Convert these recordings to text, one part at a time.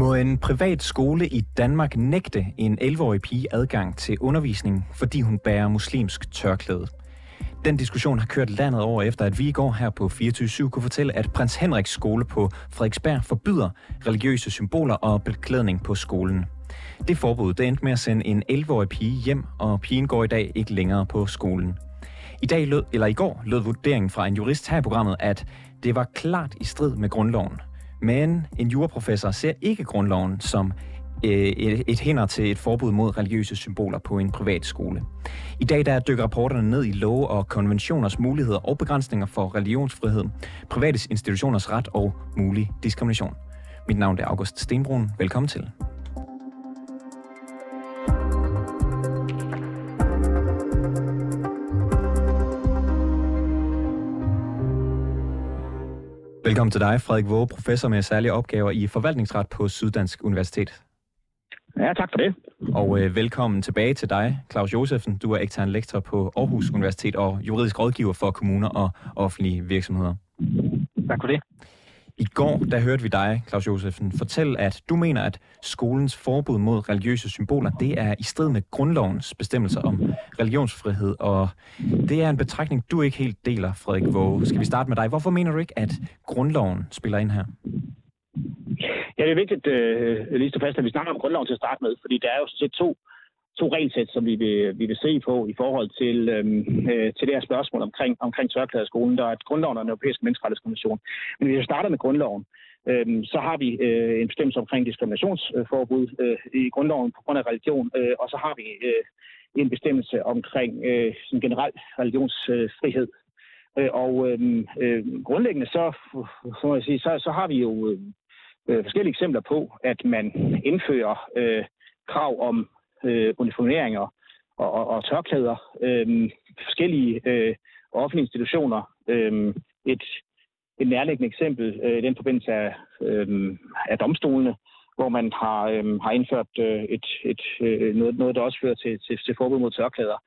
Må en privat skole i Danmark nægte en 11-årig pige adgang til undervisning, fordi hun bærer muslimsk tørklæde? Den diskussion har kørt landet over efter, at vi i går her på 24 kunne fortælle, at Prins Henriks skole på Frederiksberg forbyder religiøse symboler og beklædning på skolen. Det forbud det endte med at sende en 11-årig pige hjem, og pigen går i dag ikke længere på skolen. I dag lød, eller i går lød vurderingen fra en jurist her i programmet, at det var klart i strid med grundloven. Men en juraprofessor ser ikke grundloven som øh, et, et hænder til et forbud mod religiøse symboler på en privat skole. I dag der dykker rapporterne ned i love og konventioners muligheder og begrænsninger for religionsfrihed, private institutioners ret og mulig diskrimination. Mit navn er August Stenbrun. Velkommen til. Velkommen til dig, Frederik Våge, professor med særlige opgaver i forvaltningsret på Syddansk Universitet. Ja, tak for det. Og øh, velkommen tilbage til dig, Claus Josefsen. Du er ekstern lektor på Aarhus Universitet og juridisk rådgiver for kommuner og offentlige virksomheder. Tak for det. I går, der hørte vi dig, Claus Josefsen, fortælle, at du mener, at skolens forbud mod religiøse symboler, det er i strid med grundlovens bestemmelser om religionsfrihed, og det er en betragtning, du ikke helt deler, Frederik Våge. Skal vi starte med dig? Hvorfor mener du ikke, at grundloven spiller ind her? Ja, det er vigtigt øh, lige at fast, at vi snakker om grundloven til at starte med, fordi der er jo set to to regelsæt, som vi vil, vi vil se på i forhold til, øhm, øh, til det her spørgsmål omkring, omkring tørklæderskolen. Der er et grundloven og den europæiske menneskerettighedskonvention. Men hvis vi starter med grundloven, øhm, så har vi øh, en bestemmelse omkring diskriminationsforbud øh, i grundloven på grund af religion, øh, og så har vi øh, en bestemmelse omkring øh, generel religionsfrihed. Øh, og øhm, øh, grundlæggende så, så, må jeg sige, så, så har vi jo øh, øh forskellige eksempler på, at man indfører øh, krav om øh, uniformeringer og, og, og tørklæder, øh, forskellige øh, offentlige institutioner. Øh, et, et nærliggende eksempel øh, i den forbindelse af, øh, af domstolene, hvor man har, øh, har indført øh, et, et, øh, noget, noget, der også fører til, til, til forbud mod tørklæder.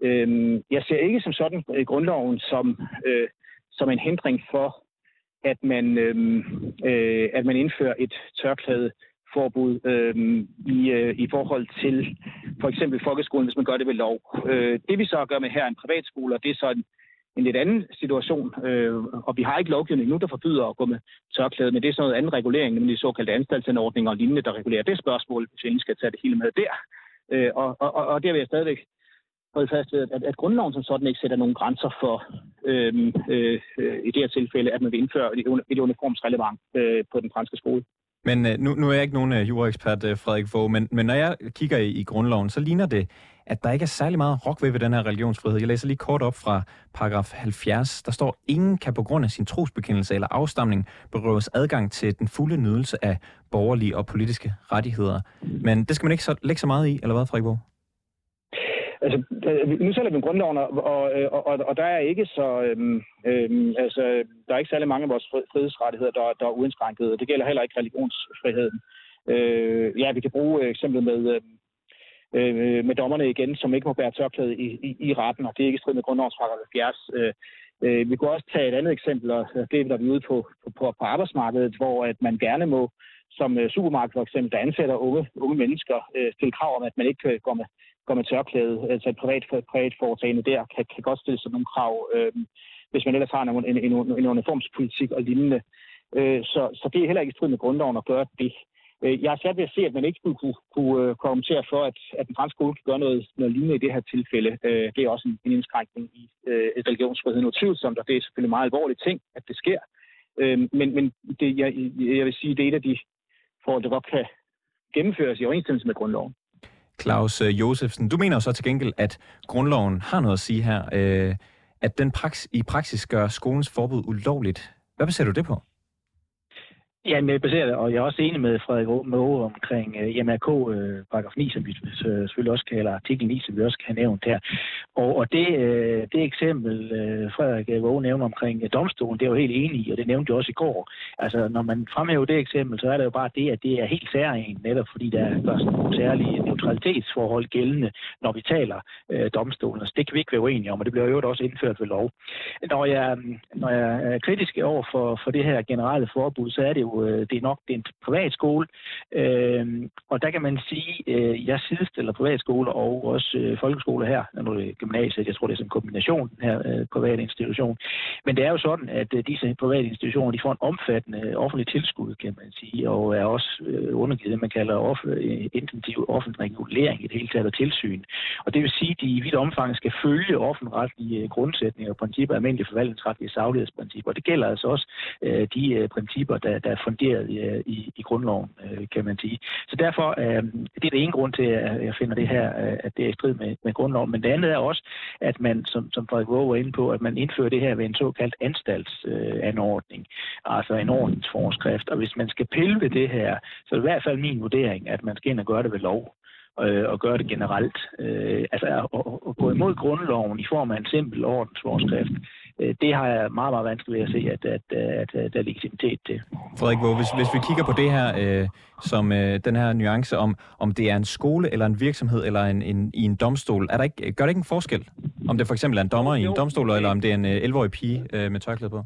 Øh, jeg ser ikke som sådan øh, grundloven som, øh, som en hindring for, at man, øh, øh, at man indfører et tørklæde forbud øh, i, øh, i forhold til for eksempel folkeskolen, hvis man gør det ved lov. Øh, det vi så gør med her en privatskole, det er så en, en lidt anden situation, øh, og vi har ikke lovgivning nu, der forbyder at gå med tørklæde, men det er sådan noget anden regulering, nemlig de såkaldte anstaltsanordninger og lignende, der regulerer det spørgsmål, hvis vi skal tage det hele med der. Øh, og, og, og der vil jeg stadigvæk holde fast ved, at, at grundloven som sådan ikke sætter nogen grænser for, øhm, øh, øh, i det her tilfælde, at man vil indføre et, et uniformsrelevant øh, på den franske skole. Men øh, nu, nu er jeg ikke nogen uh, juraekspert, uh, Frederik Fogh, men, men når jeg kigger i, i grundloven, så ligner det, at der ikke er særlig meget rock ved ved den her religionsfrihed. Jeg læser lige kort op fra paragraf 70. Der står, ingen kan på grund af sin trosbekendelse eller afstamning berøves adgang til den fulde nydelse af borgerlige og politiske rettigheder. Men det skal man ikke så, lægge så meget i, eller hvad, Frederik Fogh? Altså, øh, nu sælger vi grundloven, og, og, og, og der er ikke så, øhm, øhm, altså, der er ikke særlig mange af vores frihedsrettigheder, der, der er uindskrænket. Det gælder heller ikke religionsfriheden. Øh, ja, vi kan bruge eksemplet med, øhm, øh, med dommerne igen, som ikke må bære tørklæde i, i, i retten, og det er ikke strid med grundlovens paragraf 70. Øh, øh, vi kunne også tage et andet eksempel, og det er, når vi er ude på, på, på arbejdsmarkedet, hvor at man gerne må som øh, supermarked for eksempel, der ansætter unge, unge mennesker, øh, stille krav om, at man ikke øh, går med, går med tørklæde. Altså et privat, privat foretagende der kan, kan godt stille sådan nogle krav, øh, hvis man ellers har en, en, en, en uniformspolitik og lignende. Øh, så, så det er heller ikke i strid med grundloven at gøre det. Øh, jeg er svært ved at se, at man ikke skulle kunne, kunne øh, kommentere for, at, at den franske skole kan gøre noget, noget lignende i det her tilfælde. Øh, det er også en, en indskrænkning i øh, religionsfriheden. Utvivlsomt, og det er selvfølgelig en meget alvorlig ting, at det sker. Øh, men men det, jeg, jeg vil sige, det er et af de forhold, der godt kan gennemføres i overensstemmelse med grundloven. Claus øh, Josefsen, du mener jo så til gengæld, at grundloven har noget at sige her, øh, at den praks- i praksis gør skolens forbud ulovligt. Hvad baserer du det på? Ja, men jeg baserer det, og jeg er også enig med Frederik Måge omkring øh, uh, MRK uh, øh, paragraf 9, som vi øh, selvfølgelig også kan, eller artikel 9, som vi også kan nævne her. Og, og det, uh, det eksempel, uh, Frederik Måge nævner omkring uh, domstolen, det er jo helt enig i, og det nævnte jeg også i går. Altså, når man fremhæver det eksempel, så er det jo bare det, at det er helt særligt, netop fordi der er først nogle særlige neutralitetsforhold gældende, når vi taler uh, domstolen. Så det kan vi ikke være uenige om, og det bliver jo også indført ved lov. Når jeg, når jeg er kritisk over for, for det her generelle forbud, så er det jo jo øh, det er nok det er en privat skole. Øh, og der kan man sige, øh, jeg sidestiller privatskoler og også øh, folkeskoler her, når det er gymnasiet, jeg tror det er sådan en kombination, her øh, private institution. Men det er jo sådan, at øh, disse private institutioner, de får en omfattende øh, offentlig tilskud, kan man sige, og er også øh, undergivet det, man kalder off, øh, intensiv offentlig regulering i det hele taget og tilsyn. Og det vil sige, at de i vidt omfang skal følge offentretlige øh, grundsætninger og principper, almindelige forvaltningsretlige saglighedsprincipper. Og det gælder altså også øh, de øh, principper, der, der funderet i, øh, i, i grundloven, øh, kan man sige. Så derfor øh, det er det ene grund til, at jeg finder det her, øh, at det er i strid med, med grundloven. Men det andet er også, at man, som, som Frederik Våge var inde på, at man indfører det her ved en såkaldt anstaltsanordning, øh, altså en ordensforskrift. Og hvis man skal pille ved det her, så er det i hvert fald min vurdering, at man skal ind og gøre det ved lov øh, og gøre det generelt. Øh, altså at, at gå imod grundloven i form af en simpel ordensforskrift, det har jeg meget, meget vanskeligt ved at se, at, at, at, at der er legitimitet til. Frederik Våge, hvis, hvis vi kigger på det her øh, som øh, den her nuance om, om det er en skole eller en virksomhed eller en, en, i en domstol, er der ikke, gør det ikke en forskel? Om det for eksempel er en dommer i en domstol, eller om det er en øh, 11-årig pige øh, med tørklæde på?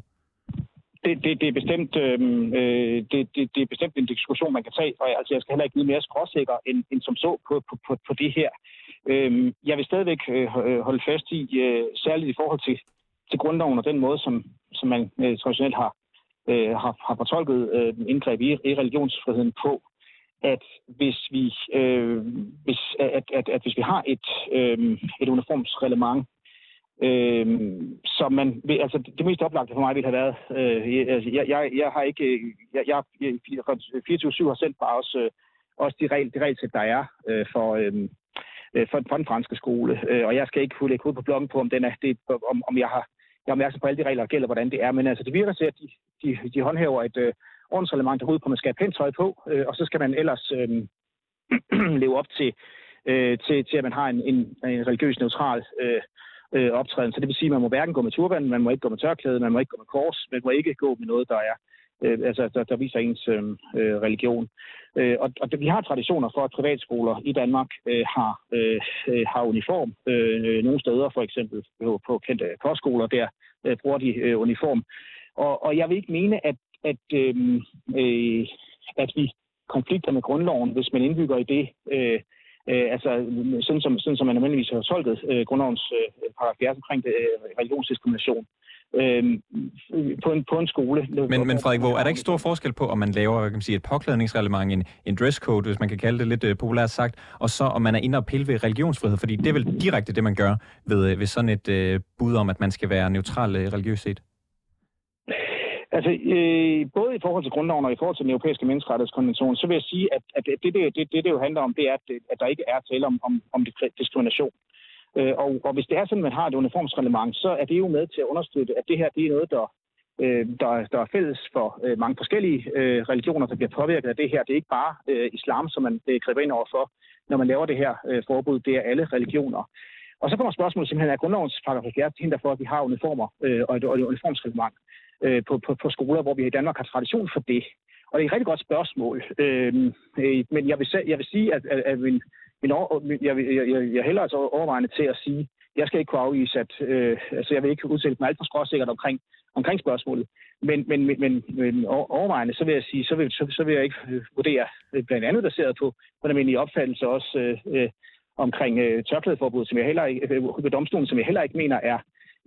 det, det, det, er bestemt, øhm, øh, det, det, det er bestemt en diskussion, man kan tage, og altså, jeg skal heller ikke vide mere skråsikker end, end som så på, på, på, på det her. Øhm, jeg vil stadigvæk øh, øh, holde fast i, øh, særligt i forhold til, til grundloven og den måde, som, som man øh, traditionelt har, øh, har, har fortolket øh, indgreb i, i religionsfriheden på, at hvis vi, øh, hvis, at, at, at hvis vi har et, øh, et uniformsreglement, Øh, så man, altså det mest oplagte for mig ville have været, øh, altså, jeg, jeg, jeg har ikke, jeg, jeg 24-7 har selv bare også, øh, også de, regel, de regelsæt, der er øh, for, øh, øh for, for den franske skole. Øh, og jeg skal ikke kunne lægge ud på bloggen på, om, den er, det, om, om jeg har jeg er opmærksom på alle de regler, der gælder, hvordan det er. Men altså, det virker til, at de, de, de håndhæver et øh, ordensreglement, derude, ud på, at man skal have pænt tøj på, øh, og så skal man ellers øh, leve op til, øh, til, til, at man har en, en, en religiøs neutral øh, øh, optræden. Så det vil sige, at man må hverken gå med turban, man må ikke gå med tørklæde, man må ikke gå med kors, man må ikke gå med noget, der er øh, altså, der, der viser ens øh, øh religion. Øh, og, og vi har traditioner for, at privatskoler i Danmark øh, har, øh, øh, har uniform. Øh, nogle steder, for eksempel på, på kendte kostskoler, der øh, bruger de øh, uniform. Og, og jeg vil ikke mene, at, at, øh, øh, at vi konflikter med grundloven, hvis man indbygger i det øh, Øh, altså, sådan som, sådan som man almindeligvis har tolket øh, grundlovens øh, paragraf 70 omkring det, øh, religionsdiskrimination. Øh, på, en, på en skole. Men, men Frederik Våg, er der ikke stor forskel på, om man laver hvad kan man sige, et påklædningsreglement, en, en dresscode, hvis man kan kalde det lidt øh, populært sagt, og så om man er inde og pille ved religionsfrihed? Fordi det er vel direkte det, man gør ved, øh, ved sådan et øh, bud om, at man skal være neutral øh, religiøst set? Altså, øh, både i forhold til grundloven og i forhold til den europæiske menneskerettighedskonvention, så vil jeg sige, at, at det, det, det, det, det jo handler om, det er, at, at der ikke er tale om, om, om diskrimination. Øh, og, og hvis det er sådan, at man har et uniformsreglement, så er det jo med til at understøtte, at det her det er noget, der, øh, der, der er fælles for øh, mange forskellige øh, religioner, der bliver påvirket af det her. Det er ikke bare øh, islam, som man øh, griber ind over for, når man laver det her øh, forbud. Det er alle religioner. Og så kommer spørgsmålet simpelthen, er grundlovens paragraf 70 til hinder for, at vi har uniformer øh, og et, og et uniformsreglement øh, på, på, på skoler, hvor vi i Danmark har tradition for det? Og det er et rigtig godt spørgsmål. Øh, øh, men jeg vil, jeg vil sige, at, at, at min, min, jeg, jeg, jeg, jeg hælder altså overvejende til at sige, jeg skal ikke kunne afvise, at øh, altså jeg vil ikke udtale mig alt for skråsikkert omkring, omkring spørgsmålet. Men, men, men, men overvejende, så vil jeg sige, så vil, så, så vil jeg ikke øh, vurdere, øh, blandt andet baseret på, på den almindelige opfattelse også øh, øh, omkring øh, tørklædeforbud, som jeg heller ikke, øh, ved domstolen, som jeg heller ikke mener er,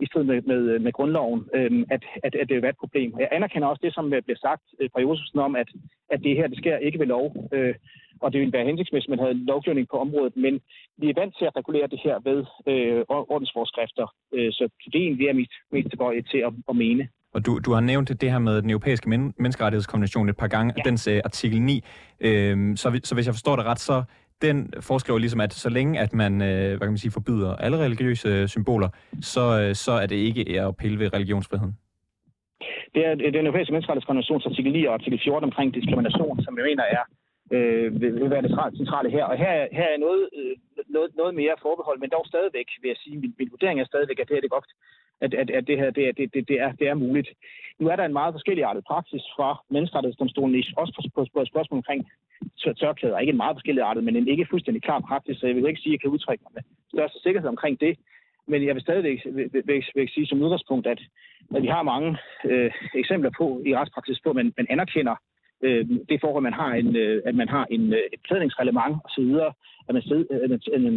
i strid med, med, øh, med grundloven, øh, at, at, at det er et problem. Jeg anerkender også det, som bliver sagt øh, fra Josefsen om, at, at det her det sker ikke ved lov, øh, og det ville være hensigtsmæssigt, at man havde lovgivning på området, men vi er vant til at regulere det her ved øh, ordensforskrifter, øh, så det er egentlig er mit mest tilbøjeligt til at, at mene. Og du, du har nævnt det her med den europæiske men- menneskerettighedskonvention et par gange, ja. dens uh, artikel 9. Øhm, så, så hvis jeg forstår det ret, så den foreskriver ligesom, at så længe at man, øh, hvad kan man sige, forbyder alle religiøse øh, symboler, så, øh, så er det ikke at pille ved religionsfriheden. Det er den europæiske menneskerettighedskonventions artikel 9 og artikel 14 omkring diskrimination, som jeg mener er øh, vil være det centrale her. Og her, her er noget, øh, noget, noget mere forbehold, men dog stadigvæk, vil jeg sige, min, min vurdering er stadigvæk, at det her det er godt, at, at, at det her det, det, det, det, er, det er muligt. Nu er der en meget forskellig artet praksis fra menneskerettighedsdomstolen, også på, på, på spørgsmål omkring tørklæder. Ikke en meget forskellig artet, men en ikke fuldstændig klar praksis, så jeg vil ikke sige, at jeg kan udtrykke mig med største sikkerhed omkring det. Men jeg vil stadigvæk vil, vil, vil, vil sige som udgangspunkt, at, at vi har mange øh, eksempler på i retspraksis på, at man, man anerkender øh, det forhold, man har en, øh, at man har en, øh, et klædningsreglement osv., at man, sid, at man, at man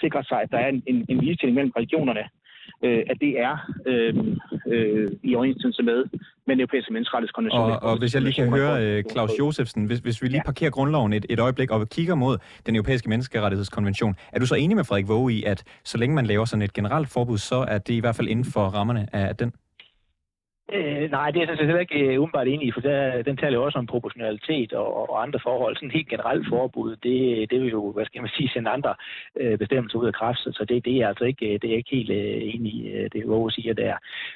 sikrer sig, at der er en, en, en ligestilling mellem religionerne, øh, at det er øh, øh, i overensstemmelse med, med den europæiske menneskerettighedskonvention. Og, og hvis jeg lige kan høre Claus Josefsen, hvis, hvis vi lige parkerer grundloven et, et øjeblik og kigger mod den europæiske menneskerettighedskonvention, er du så enig med Frederik Våge i, at så længe man laver sådan et generelt forbud, så er det i hvert fald inden for rammerne af den? Øh, nej, det er jeg heller ikke øh, umiddelbart enig i, for der, den taler jo også om proportionalitet og, og andre forhold. Sådan helt generelt forbud, det, det vil jo, hvad skal man sige, sende andre øh, bestemmelser ud af kraft, så det, det er altså ikke, øh, det er ikke helt øh, enig i, øh, det Våge siger der.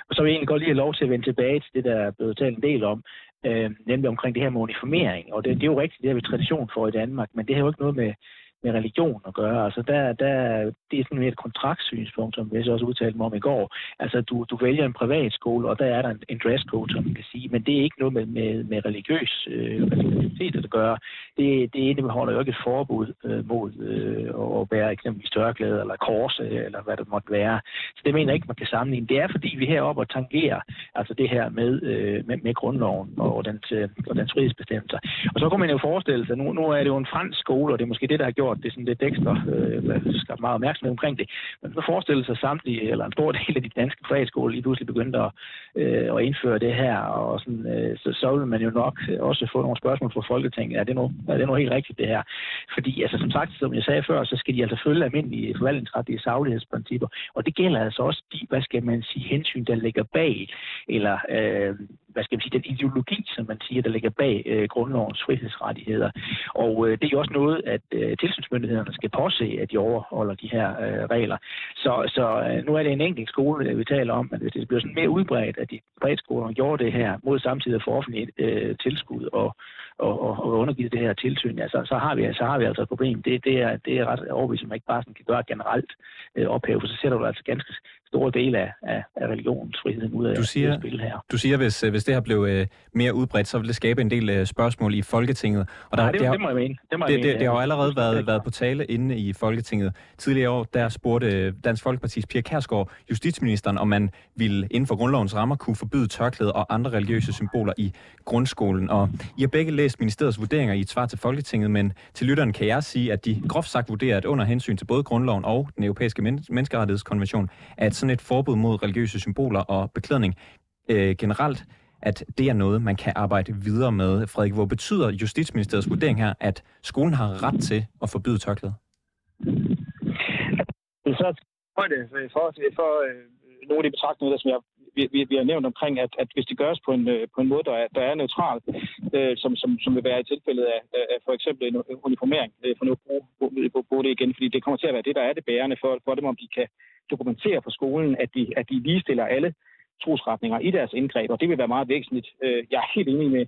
Og så vil jeg egentlig godt lige have lov til at vende tilbage til det, der er blevet talt en del om, øh, nemlig omkring det her med uniformering. Og det, det er jo rigtigt, det har vi tradition for i Danmark, men det har jo ikke noget med med religion at gøre. Altså der, der, det er sådan mere et kontraktsynspunkt, som jeg også udtalte mig om i går. Altså du, du vælger en privat skole, og der er der en, en dresscode, som man kan sige, men det er ikke noget med, med, med religiøs øh, religiøsitet at gøre. Det, det indeholder jo ikke et forbud øh, mod øh, at bære eksempelvis tørklæde eller korse, eller hvad det måtte være. Så det mener jeg ikke, man kan sammenligne. Det er fordi, vi heroppe og tangerer altså det her med, øh, med, med grundloven og dens, øh, og dens frihedsbestemmelser. Og så kunne man jo forestille sig, nu, nu er det jo en fransk skole, og det er måske det, der har gjort gjort det sådan lidt ekstra, øh, skabt meget opmærksomhed omkring det. Men så forestille sig samtlige, eller en stor del af de danske privatskoler lige pludselig begyndte at, øh, at indføre det her, og sådan, øh, så, så ville man jo nok også få nogle spørgsmål fra Folketinget. Er det nu, er det nu helt rigtigt, det her? Fordi, altså som sagt, som jeg sagde før, så skal de altså følge almindelige forvaltningsretlige saglighedsprincipper, og det gælder altså også de, hvad skal man sige, hensyn, der ligger bag, eller øh, hvad skal man sige, den ideologi, som man siger, der ligger bag øh, grundlovens frihedsrettigheder. Og øh, det er jo også noget, at øh, tilsynsmyndighederne skal påse, at de overholder de her øh, regler. Så, så øh, nu er det en enkelt skole, vi taler om, at hvis det bliver sådan mere udbredt, at de skolerne gjorde det her mod samtidig for offentligt øh, tilskud og, og, og, og undergivet det her tilsyn, ja, så, så, har vi, så har vi altså et problem. Det, det, er, det er ret overbevist, at man ikke bare sådan kan gøre generelt øh, ophæve, for så sætter du altså ganske store dele af, af, af religionsfriheden ud af du siger, spil her. Du siger, hvis, hvis det her blev øh, mere udbredt, så vil det skabe en del øh, spørgsmål i Folketinget. Og der, Nej, det, det, har, det må jeg mene. Det, må det, jeg det, det, det har jo allerede været, været på tale inde i Folketinget. Tidligere år, der spurgte Dansk Folkeparti's Pia Kærsgaard justitsministeren, om man ville inden for grundlovens rammer kunne forbyde tørklæde og andre religiøse symboler i grundskolen. Og I har begge læst ministeriets vurderinger i et svar til Folketinget, men til lytteren kan jeg sige, at de groft sagt vurderer, at under hensyn til både grundloven og den europæiske menneskerettighedskonvention, at sådan et forbud mod religiøse symboler og beklædning øh, generelt, at det er noget, man kan arbejde videre med. Frederik, hvor betyder Justitsministeriets vurdering her, at skolen har ret til at forbyde tørklæde? Så for, for, for øh, nogle af de betragtninger, som jeg vi, vi, vi har nævnt omkring, at, at hvis det gøres på en, øh, på en måde, der er, der er neutral, øh, som, som, som vil være i tilfældet af, af for eksempel en uniformering, øh, for nu at bruge, bruge, bruge det igen, fordi det kommer til at være det, der er det bærende for, for dem, om de kan dokumentere for skolen, at de, at de ligestiller alle trosretninger i deres indgreb, og det vil være meget væsentligt. Øh, jeg er helt enig med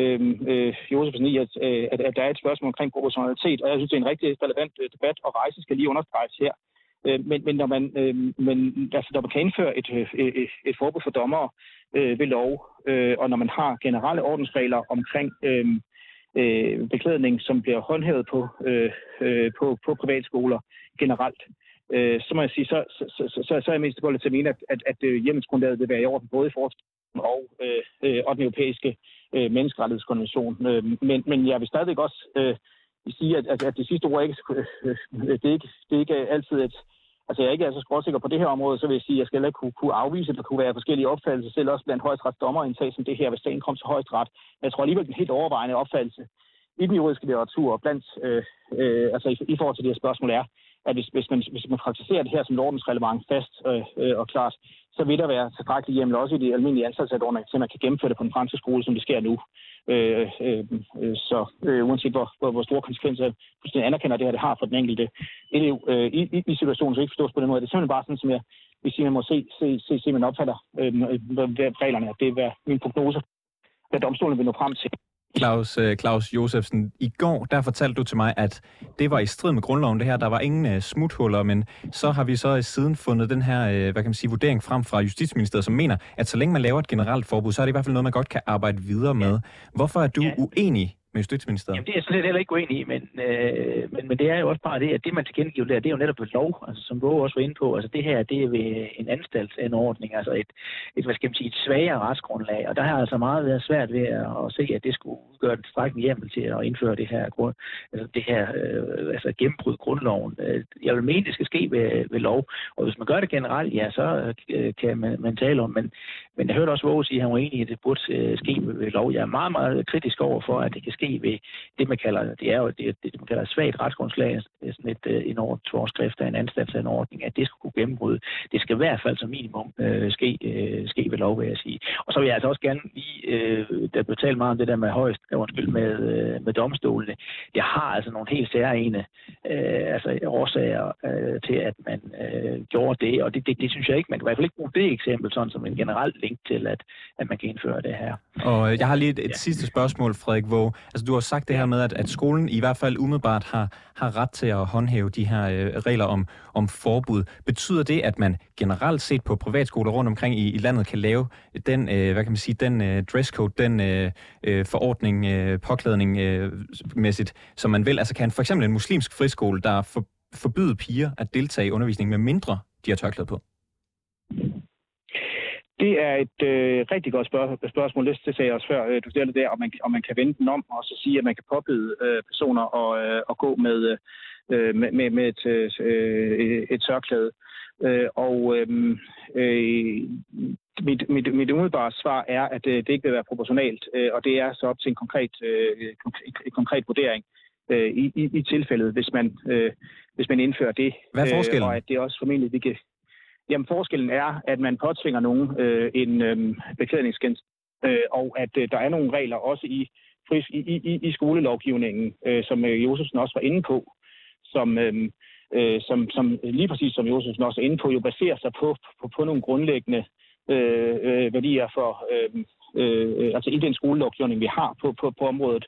øh, øh, Josefsen i, at, øh, at, at der er et spørgsmål omkring proportionalitet, og jeg synes, det er en rigtig relevant øh, debat, og rejse skal lige understreges her. Øh, men, men når man, øh, men, altså, når man kan indføre et, øh, et, et, forbud for dommere øh, ved lov, øh, og når man har generelle ordensregler omkring øh, øh, beklædning, som bliver håndhævet på, øh, øh, på, på privatskoler generelt, øh, så må jeg sige, så, så, så, så, så er jeg mest på til at mene, at, at, at øh, hjemmelsgrundlaget vil være i orden både i forhold og, øh, øh, og den europæiske øh, menneskerettighedskonvention. Øh, men, men jeg vil stadigvæk også øh, sige, at, at, at det sidste ord ikke, øh, øh det er ikke, det er ikke altid et, altså jeg er så altså skråsikker på det her område, så vil jeg sige, at jeg skal heller ikke kunne, kunne afvise, at der kunne være forskellige opfattelser, selv også blandt højesteretsdommer i en sag som det her, hvis sagen kom til højesteret. Men jeg tror alligevel, den helt overvejende opfattelse i den juridiske litteratur, blandt, øh, øh, altså i, i forhold til det her spørgsmål er, at hvis, hvis, man, hvis man praktiserer det her som ordensrelevant fast øh, øh, og klart, så vil der være tilstrækkeligt hjemmel også i de almindelige ansatsadordninger, til man kan gennemføre det på en franske skole, som det sker nu. Øh, øh, øh, så øh, uanset hvor, hvor, hvor store konsekvenser jeg anerkender det her, det har for den enkelte elev øh, i, i, i situationen, så ikke forstås på den måde. Det er simpelthen bare sådan, som jeg vil sige, man må se, se, se, se man opfatter øh, reglerne. Det er min prognose, hvad domstolen vil nå frem til. Claus, uh, Claus Josefsen, i går der fortalte du til mig, at det var i strid med grundloven det her. Der var ingen uh, smuthuller, men så har vi så siden fundet den her uh, hvad kan man sige, vurdering frem fra Justitsministeriet, som mener, at så længe man laver et generelt forbud, så er det i hvert fald noget, man godt kan arbejde videre med. Hvorfor er du ja. uenig med Justitsministeriet? Jamen, det er jeg sådan set heller ikke uenig i, men, øh, men, men det er jo også bare det, at det, man tilkendegiver der, det er jo netop et lov, altså, som du også var inde på. Altså det her, det er ved en anstaltsanordning, altså et, et, hvad skal man sige, et svagere retsgrundlag, og der har altså meget været svært ved at, at se, at det skulle gøre den strækkende hjemmel til at indføre det her, grund, altså det her øh, altså gennembrud grundloven. Øh, jeg vil mene, det skal ske ved, ved lov, og hvis man gør det generelt, ja, så øh, kan man, man tale om, men, men jeg hørte også Våge sige, at han var enig i, at det burde øh, ske ved, ved lov. Jeg er meget, meget kritisk over for, at det kan ske ved det, man kalder, det er jo det, det man kalder et svagt retsgrundslag, sådan et, øh, en overskrift af en anstaltsanordning, at det skal kunne gennembryde. Det skal i hvert fald som minimum øh, ske, øh, ske ved lov, vil jeg sige. Og så vil jeg altså også gerne lige, øh, der blev talt meget om det der med højst, undskyld, med, øh, med domstolene. Det har altså nogle helt særlige øh, altså årsager øh, til, at man øh, gjorde det, og det, det, det, synes jeg ikke, man kan i hvert fald ikke bruge det eksempel sådan som en generel link til, at, at man kan indføre det her. Og øh, jeg har lige et, et ja. sidste spørgsmål, Frederik Våge. Altså, du har sagt det her med, at, at skolen i hvert fald umiddelbart har, har ret til at håndhæve de her øh, regler om, om forbud. Betyder det, at man generelt set på privatskoler rundt omkring i, i landet kan lave den, øh, hvad kan man sige, den øh, dresscode, den øh, øh, forordning, øh, påklædning øh, mæssigt, som man vil? Altså kan for eksempel en muslimsk friskole, der for, forbyde piger at deltage i undervisning med mindre de har tørklæde på? Det er et øh, rigtig godt spørg- spørgsmål. Det sagde jeg også før, øh, du stillede der, om man, om man kan vende den om og så sige, at man kan påbyde øh, personer at, øh, at gå med, øh, med, med, et, øh, et tørklæde. Øh, og øh, øh, mit, mit, mit umiddelbare svar er, at øh, det ikke vil være proportionalt, øh, og det er så op til en konkret, øh, konkret, konkret vurdering øh, i, i, i tilfældet, hvis man, øh, hvis man indfører det. Hvad er forskellen? Øh, og at det også formentlig vi kan, Jamen forskellen er, at man påtvinger nogen øh, en øh, beklædningsgenstand, øh, og at øh, der er nogle regler også i, i, i, i skolelovgivningen, øh, som øh, Josefsen også var inde på, som, øh, øh, som, som lige præcis som Josefsen også er inde på, jo baserer sig på, på, på nogle grundlæggende øh, øh, værdier for, øh, øh, altså i den skolelovgivning, vi har på, på, på området,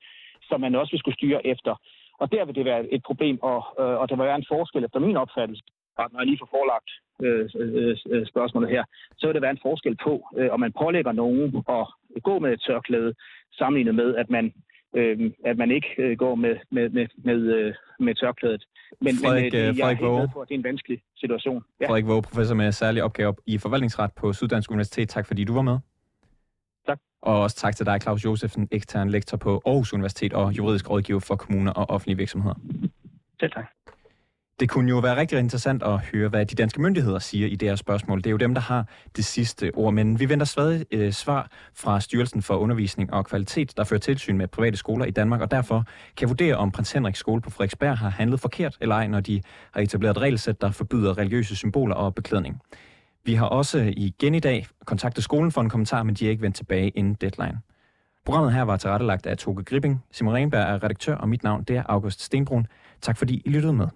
som man også vil skulle styre efter. Og der vil det være et problem, og, øh, og der vil være en forskel efter min opfattelse når jeg lige får forlagt øh, øh, øh, spørgsmålet her, så vil der være en forskel på, øh, om man pålægger nogen at gå med et tørklæde, sammenlignet med, at man øh, at man ikke øh, går med, med, med, med, øh, med tørklædet. Men, Frederik, men øh, jeg Frederik er helt på, at det er en vanskelig situation. Ja. Frederik Våge, professor med særlig opgave i forvaltningsret på Syddansk Universitet. Tak fordi du var med. Tak. Og også tak til dig, Claus Josefsen, ekstern lektor på Aarhus Universitet og juridisk rådgiver for kommuner og offentlige virksomheder. Selv tak. Det kunne jo være rigtig interessant at høre, hvad de danske myndigheder siger i det her spørgsmål. Det er jo dem, der har det sidste ord, men vi venter stadig øh, svar fra Styrelsen for Undervisning og Kvalitet, der fører tilsyn med private skoler i Danmark, og derfor kan vurdere, om Prins Henriks skole på Frederiksberg har handlet forkert eller ej, når de har etableret et regelsæt, der forbyder religiøse symboler og beklædning. Vi har også igen i dag kontaktet skolen for en kommentar, men de er ikke vendt tilbage inden deadline. Programmet her var tilrettelagt af Toge Gripping. Simon Renberg er redaktør, og mit navn det er August Stenbrun. Tak fordi I lyttede med.